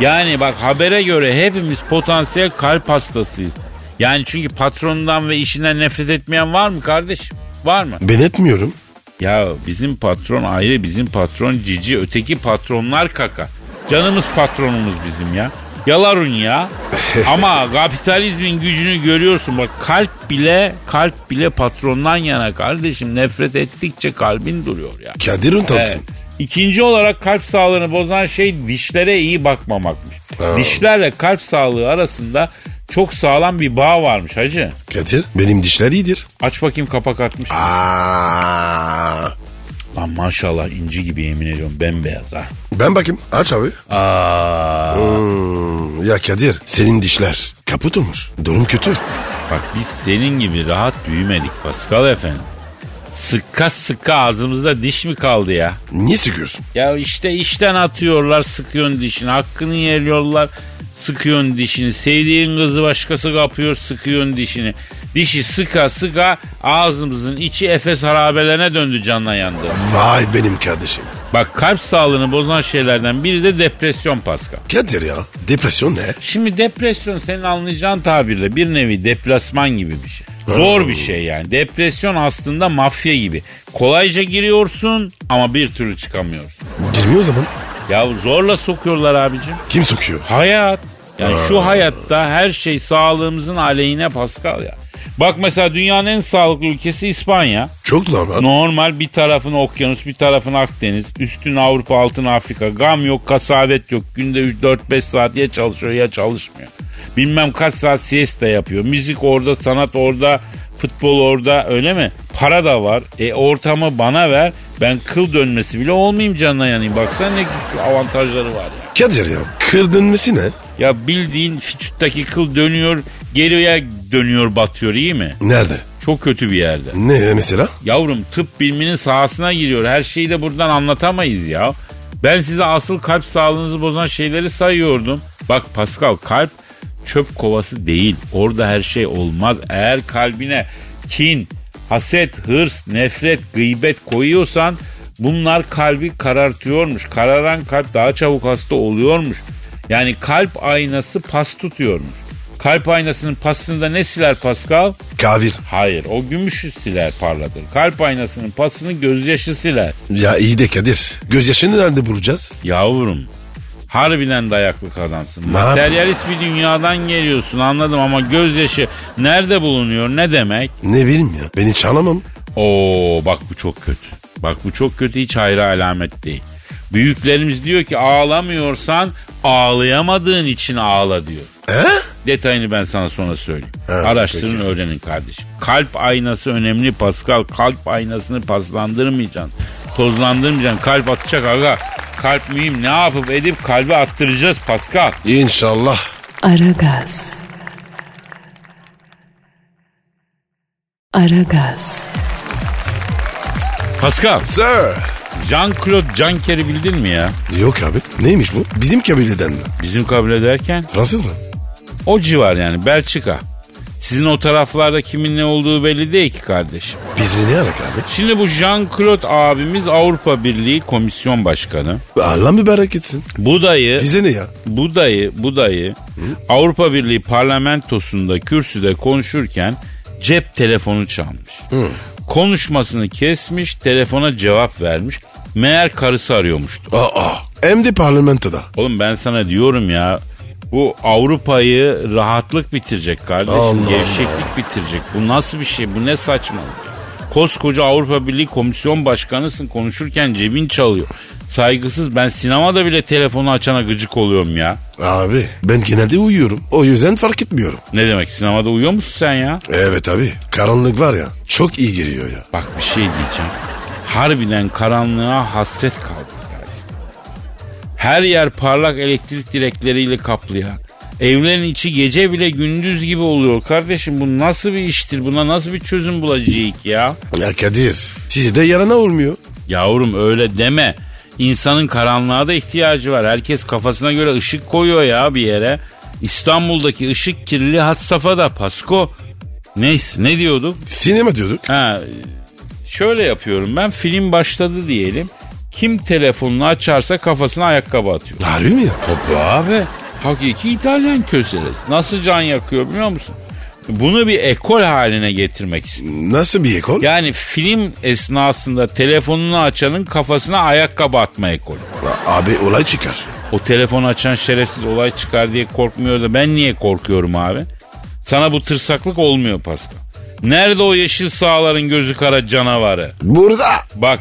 Yani bak habere göre hepimiz potansiyel kalp hastasıyız. Yani çünkü patronundan ve işinden nefret etmeyen var mı kardeşim? Var mı? Ben etmiyorum. Ya bizim patron ayrı, bizim patron cici, öteki patronlar kaka. Canımız patronumuz bizim ya. Yalarun ya. <laughs> Ama kapitalizmin gücünü görüyorsun. Bak kalp bile, kalp bile patrondan yana kardeşim. Nefret ettikçe kalbin duruyor ya. Kadir utansın. Evet. İkinci olarak kalp sağlığını bozan şey dişlere iyi bakmamakmış. Dişlerle kalp sağlığı arasında çok sağlam bir bağ varmış hacı. Kadir benim dişler iyidir. Aç bakayım kapak atmış. Aa, Lan maşallah inci gibi yemin ediyorum bembeyaz ha. ben bakayım aç abi. Aa, Hmm, ya Kadir senin dişler kaput olmuş. Durum kötü. bak biz senin gibi rahat büyümedik Pascal efendim. Sıkka sıkka ağzımızda diş mi kaldı ya? Niye sıkıyorsun? Ya işte işten atıyorlar sıkıyorsun dişini. Hakkını yeriyorlar sıkıyorsun dişini. Sevdiğin kızı başkası kapıyor sıkıyorsun dişini. Dişi sıka sıka ağzımızın içi Efes harabelerine döndü canla yandı. Vay benim kardeşim. Bak kalp sağlığını bozan şeylerden biri de depresyon Pascal. Kadir ya depresyon ne? Şimdi depresyon senin anlayacağın tabirle bir nevi deplasman gibi bir şey. Zor bir şey yani. Depresyon aslında mafya gibi. Kolayca giriyorsun ama bir türlü çıkamıyorsun. Girmiyor o zaman. Ya zorla sokuyorlar abicim. Kim sokuyor? Hayat. Yani şu hayatta her şey sağlığımızın aleyhine Pascal ya. Bak mesela dünyanın en sağlıklı ülkesi İspanya. Çok normal. Normal bir tarafın okyanus bir tarafın Akdeniz. Üstün Avrupa altın Afrika. Gam yok kasavet yok. Günde 4-5 saat ya çalışıyor ya çalışmıyor. Bilmem kaç saat siesta yapıyor. Müzik orada sanat orada futbol orada öyle mi? Para da var. E ortamı bana ver. Ben kıl dönmesi bile olmayayım canına yanayım. Baksana ne avantajları var ya. Kadir ya kır dönmesi ne? Ya bildiğin fiçuttaki kıl dönüyor geriye dönüyor batıyor iyi mi? Nerede? Çok kötü bir yerde. Ne mesela? Yavrum tıp biliminin sahasına giriyor. Her şeyi de buradan anlatamayız ya. Ben size asıl kalp sağlığınızı bozan şeyleri sayıyordum. Bak Pascal kalp çöp kovası değil. Orada her şey olmaz. Eğer kalbine kin, haset, hırs, nefret, gıybet koyuyorsan bunlar kalbi karartıyormuş. Kararan kalp daha çabuk hasta oluyormuş. Yani kalp aynası pas tutuyormuş. Kalp aynasının pasını da ne siler Pascal? Kavir. Hayır o gümüşü siler parlatır. Kalp aynasının pasını gözyaşı siler. Ya iyi de Kadir. Gözyaşını nerede bulacağız? Yavrum harbiden dayaklık adamsın. Ne Materyalist bir dünyadan geliyorsun anladım ama gözyaşı nerede bulunuyor ne demek? Ne bileyim ya. Beni çalamam. Oo bak bu çok kötü. Bak bu çok kötü hiç hayra alamet değil. Büyüklerimiz diyor ki ağlamıyorsan ağlayamadığın için ağla diyor. He? Detayını ben sana sonra söyleyeyim. Evet, Araştırın peki. öğrenin kardeşim. Kalp aynası önemli Pascal. Kalp aynasını paslandırmayacaksın. Tozlandırmayacaksın. Kalp atacak aga. Kalp mühim. Ne yapıp edip kalbi attıracağız Pascal. İnşallah. Aragaz. Aragaz. Pascal. Sir. Jean-Claude Juncker'i bildin mi ya? Yok abi. Neymiş bu? Bizim kabileden mi? Bizim kabul ederken Fransız mı? o civar yani Belçika. Sizin o taraflarda kimin ne olduğu belli değil ki kardeşim. Bizle ne alak abi? Şimdi bu Jean-Claude abimiz Avrupa Birliği Komisyon Başkanı. Allah mübarek etsin. Bu dayı Bize ne ya? Bu dayı, bu dayı Avrupa Birliği parlamentosunda kürsüde konuşurken cep telefonu çalmış. Konuşmasını kesmiş, telefona cevap vermiş. Meğer karısı arıyormuştu. Aa. Hem de parlamentoda. Oğlum ben sana diyorum ya bu Avrupa'yı rahatlık bitirecek kardeşim. Allah gevşeklik bitirecek. Bu nasıl bir şey? Bu ne saçmalık? Koskoca Avrupa Birliği Komisyon Başkanısın konuşurken cebin çalıyor. Saygısız ben sinemada bile telefonu açana gıcık oluyorum ya. Abi ben genelde uyuyorum. O yüzden fark etmiyorum. Ne demek sinemada uyuyor musun sen ya? Evet abi. Karanlık var ya. Çok iyi geliyor ya. Bak bir şey diyeceğim. Harbiden karanlığa hasret İstanbul. Her yer parlak elektrik direkleriyle kaplı ya. Evlerin içi gece bile gündüz gibi oluyor. Kardeşim bu nasıl bir iştir? Buna nasıl bir çözüm bulacağız ya? Ya Kadir. Size de yarana olmuyor. Yavrum öyle deme. İnsanın karanlığa da ihtiyacı var. Herkes kafasına göre ışık koyuyor ya bir yere. İstanbul'daki ışık kirliliği had safhada Pasko. Neyse ne diyorduk? Sinema diyorduk. Ha, şöyle yapıyorum ben film başladı diyelim. Kim telefonunu açarsa kafasına ayakkabı atıyor. Harbi mi ya? Tabii abi. Hakiki İtalyan köselesi. Nasıl can yakıyor biliyor musun? Bunu bir ekol haline getirmek istiyorum. Nasıl bir ekol? Yani film esnasında telefonunu açanın kafasına ayakkabı atma ekolü. Abi olay çıkar. O telefon açan şerefsiz olay çıkar diye korkmuyor da ben niye korkuyorum abi? Sana bu tırsaklık olmuyor Pascal. Nerede o yeşil sağların gözü kara canavarı? Burada. Bak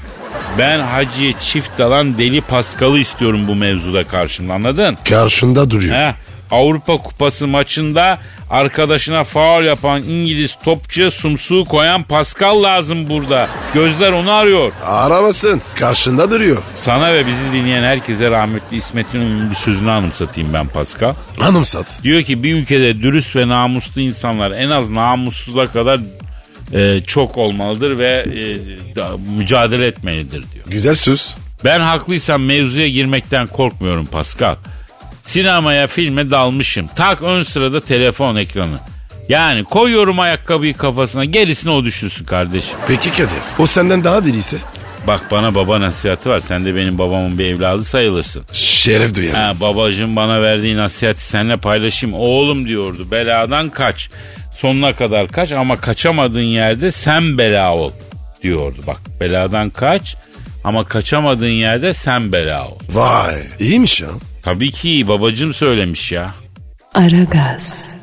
ben Hacı'ya çift alan deli Paskal'ı istiyorum bu mevzuda karşımda anladın? Karşında duruyor. Heh, Avrupa Kupası maçında arkadaşına faul yapan İngiliz topçuya sumsuğu koyan Pascal lazım burada. Gözler onu arıyor. Aramasın. Karşında duruyor. Sana ve bizi dinleyen herkese rahmetli İsmet İnönü'nün bir sözünü anımsatayım ben Pascal. Anımsat. Diyor ki bir ülkede dürüst ve namuslu insanlar en az namussuzlar kadar e, çok olmalıdır ve e, da- mücadele etmelidir diyor. Güzel söz. Ben haklıysam mevzuya girmekten korkmuyorum Pascal. Sinemaya filme dalmışım. Tak ön sırada telefon ekranı. Yani koyuyorum ayakkabıyı kafasına gerisini o düşünsün kardeşim. Peki Kadir. O senden daha deliyse? Bak bana baba nasihatı var. Sen de benim babamın bir evladı sayılırsın. Şeref duyarım. Ha, babacığım bana verdiği nasihati seninle paylaşayım. Oğlum diyordu beladan kaç. Sonuna kadar kaç ama kaçamadığın yerde sen bela ol diyordu. Bak beladan kaç ama kaçamadığın yerde sen bela ol. Vay iyiymiş ya. Tabii ki babacığım söylemiş ya. Aragaz.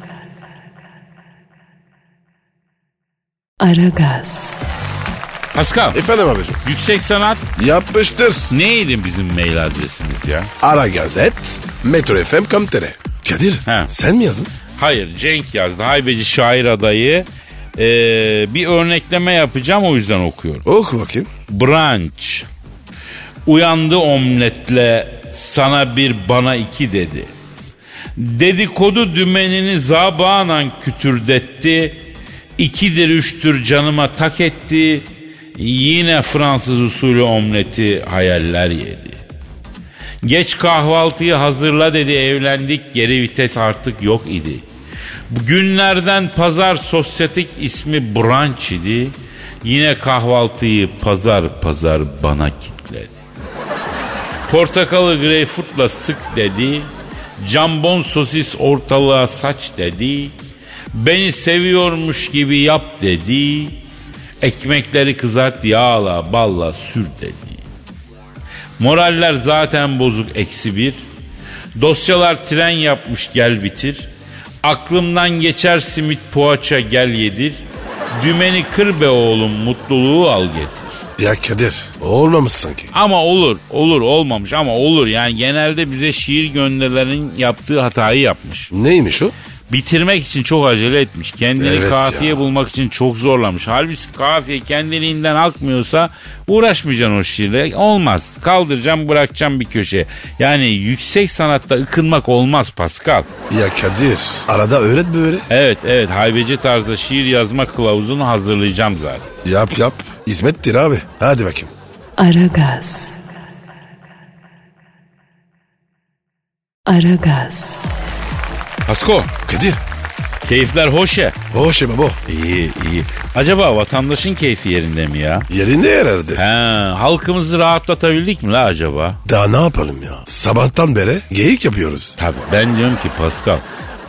Aragaz. Pascal Efendim abicim. yüksek sanat Yapmıştır. neydi bizim mail adresimiz ya? Ara Gazet, Metro FM Kamtere. Kadir He. sen mi yazdın? Hayır Cenk yazdı. Haybeci şair adayı. Ee, bir örnekleme yapacağım o yüzden okuyorum. Oku bakayım. Brunch. Uyandı omletle sana bir bana iki dedi. Dedikodu dümenini zabanan kütürdetti. İkidir üçtür canıma tak etti. Yine Fransız usulü omleti hayaller yedi. Geç kahvaltıyı hazırla dedi evlendik geri vites artık yok idi. Günlerden pazar sosyetik ismi brunch idi. Yine kahvaltıyı pazar pazar bana kitledi. Portakalı greyfurtla sık dedi. Jambon sosis ortalığa saç dedi. Beni seviyormuş gibi yap dedi. Ekmekleri kızart yağla balla sür dedi. Moraller zaten bozuk eksi bir. Dosyalar tren yapmış gel bitir. Aklımdan geçer simit poğaça gel yedir. Dümeni kır be oğlum mutluluğu al getir. Ya Kadir olmamış sanki. Ama olur, olur olmamış ama olur. Yani genelde bize şiir gönderilerin yaptığı hatayı yapmış. Neymiş o? Bitirmek için çok acele etmiş. Kendini Evet kafiye ya. bulmak için çok zorlamış. Halbuki kafiye kendiliğinden akmıyorsa uğraşmayacaksın o şiirle. Olmaz. Kaldıracağım bırakacağım bir köşeye. Yani yüksek sanatta ıkınmak olmaz Pascal. Ya Kadir arada öğret böyle. Evet evet haybeci tarzda şiir yazma kılavuzunu hazırlayacağım zaten. Yap yap. Hizmettir abi. Hadi bakayım. Aragaz. Aragaz. Pasko Kadir. keyifler hoş ya. Hoş ya baba. İyi iyi. Acaba vatandaşın keyfi yerinde mi ya? Yerinde herhalde. He, halkımızı rahatlatabildik mi la acaba? Daha ne yapalım ya? Sabahtan beri geyik yapıyoruz. Tabii ben diyorum ki Pascal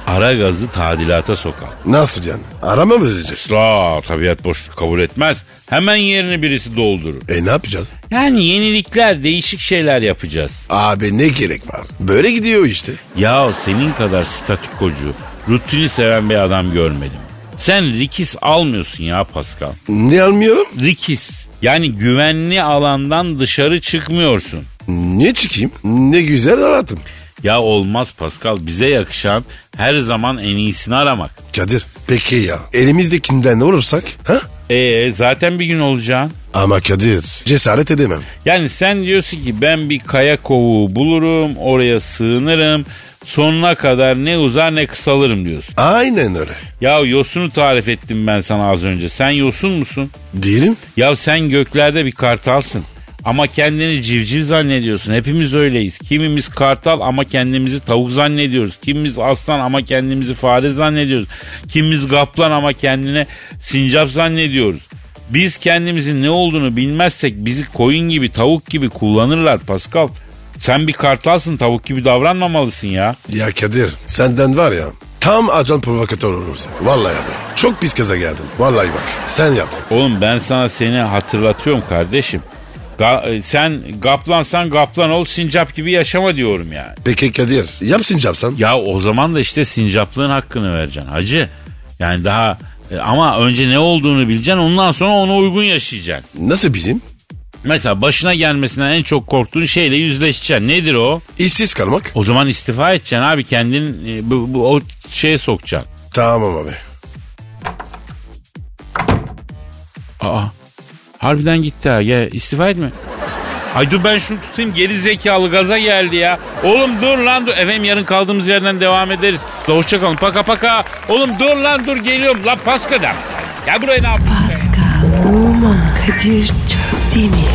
ara gazı tadilata sokar. Nasıl yani? Arama mı vereceğiz? Asla tabiat boşluk kabul etmez. Hemen yerini birisi doldurur. E ne yapacağız? Yani yenilikler, değişik şeyler yapacağız. Abi ne gerek var? Böyle gidiyor işte. Ya senin kadar statükocu, rutini seven bir adam görmedim. Sen rikis almıyorsun ya Pascal. Ne almıyorum? Rikis. Yani güvenli alandan dışarı çıkmıyorsun. Niye çıkayım? Ne güzel arattım. Ya olmaz Pascal bize yakışan her zaman en iyisini aramak. Kadir peki ya elimizdekinden olursak? Ha? Ee zaten bir gün olacaksın. Ama Kadir cesaret edemem. Yani sen diyorsun ki ben bir kaya kovuğu bulurum oraya sığınırım sonuna kadar ne uzar ne kısalırım diyorsun. Aynen öyle. Ya yosunu tarif ettim ben sana az önce sen yosun musun? Değilim. Ya sen göklerde bir kartalsın. Ama kendini civciv zannediyorsun. Hepimiz öyleyiz. Kimimiz kartal ama kendimizi tavuk zannediyoruz. Kimimiz aslan ama kendimizi fare zannediyoruz. Kimimiz kaplan ama kendine sincap zannediyoruz. Biz kendimizin ne olduğunu bilmezsek bizi koyun gibi tavuk gibi kullanırlar Pascal. Sen bir kartalsın tavuk gibi davranmamalısın ya. Ya Kadir senden var ya tam acan provokatör olursa. Vallahi abi çok pis kaza geldin. Vallahi bak sen yaptın. Oğlum ben sana seni hatırlatıyorum kardeşim. Ga- e, sen gaplansan gaplan ol sincap gibi yaşama diyorum yani. Peki Kadir yapsın yapsan. Ya o zaman da işte sincaplığın hakkını vereceksin hacı. Yani daha e, ama önce ne olduğunu bileceksin ondan sonra ona uygun yaşayacaksın. Nasıl bileyim? Mesela başına gelmesinden en çok korktuğun şeyle yüzleşeceksin. Nedir o? İşsiz kalmak. O zaman istifa edeceksin abi kendin e, bu, bu, o şeye sokacaksın. Tamam abi. Aa harbiden gitti ha gel istifa etme. Ay dur ben şunu tutayım geri zekalı gaza geldi ya. Oğlum dur lan dur. Efendim yarın kaldığımız yerden devam ederiz. Hoşçakalın paka paka. Oğlum dur lan dur geliyorum. Lan Paska'dan. Gel buraya ne yapıyorsun? Pascal, Oman, Kadir çok?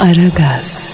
Aragaz.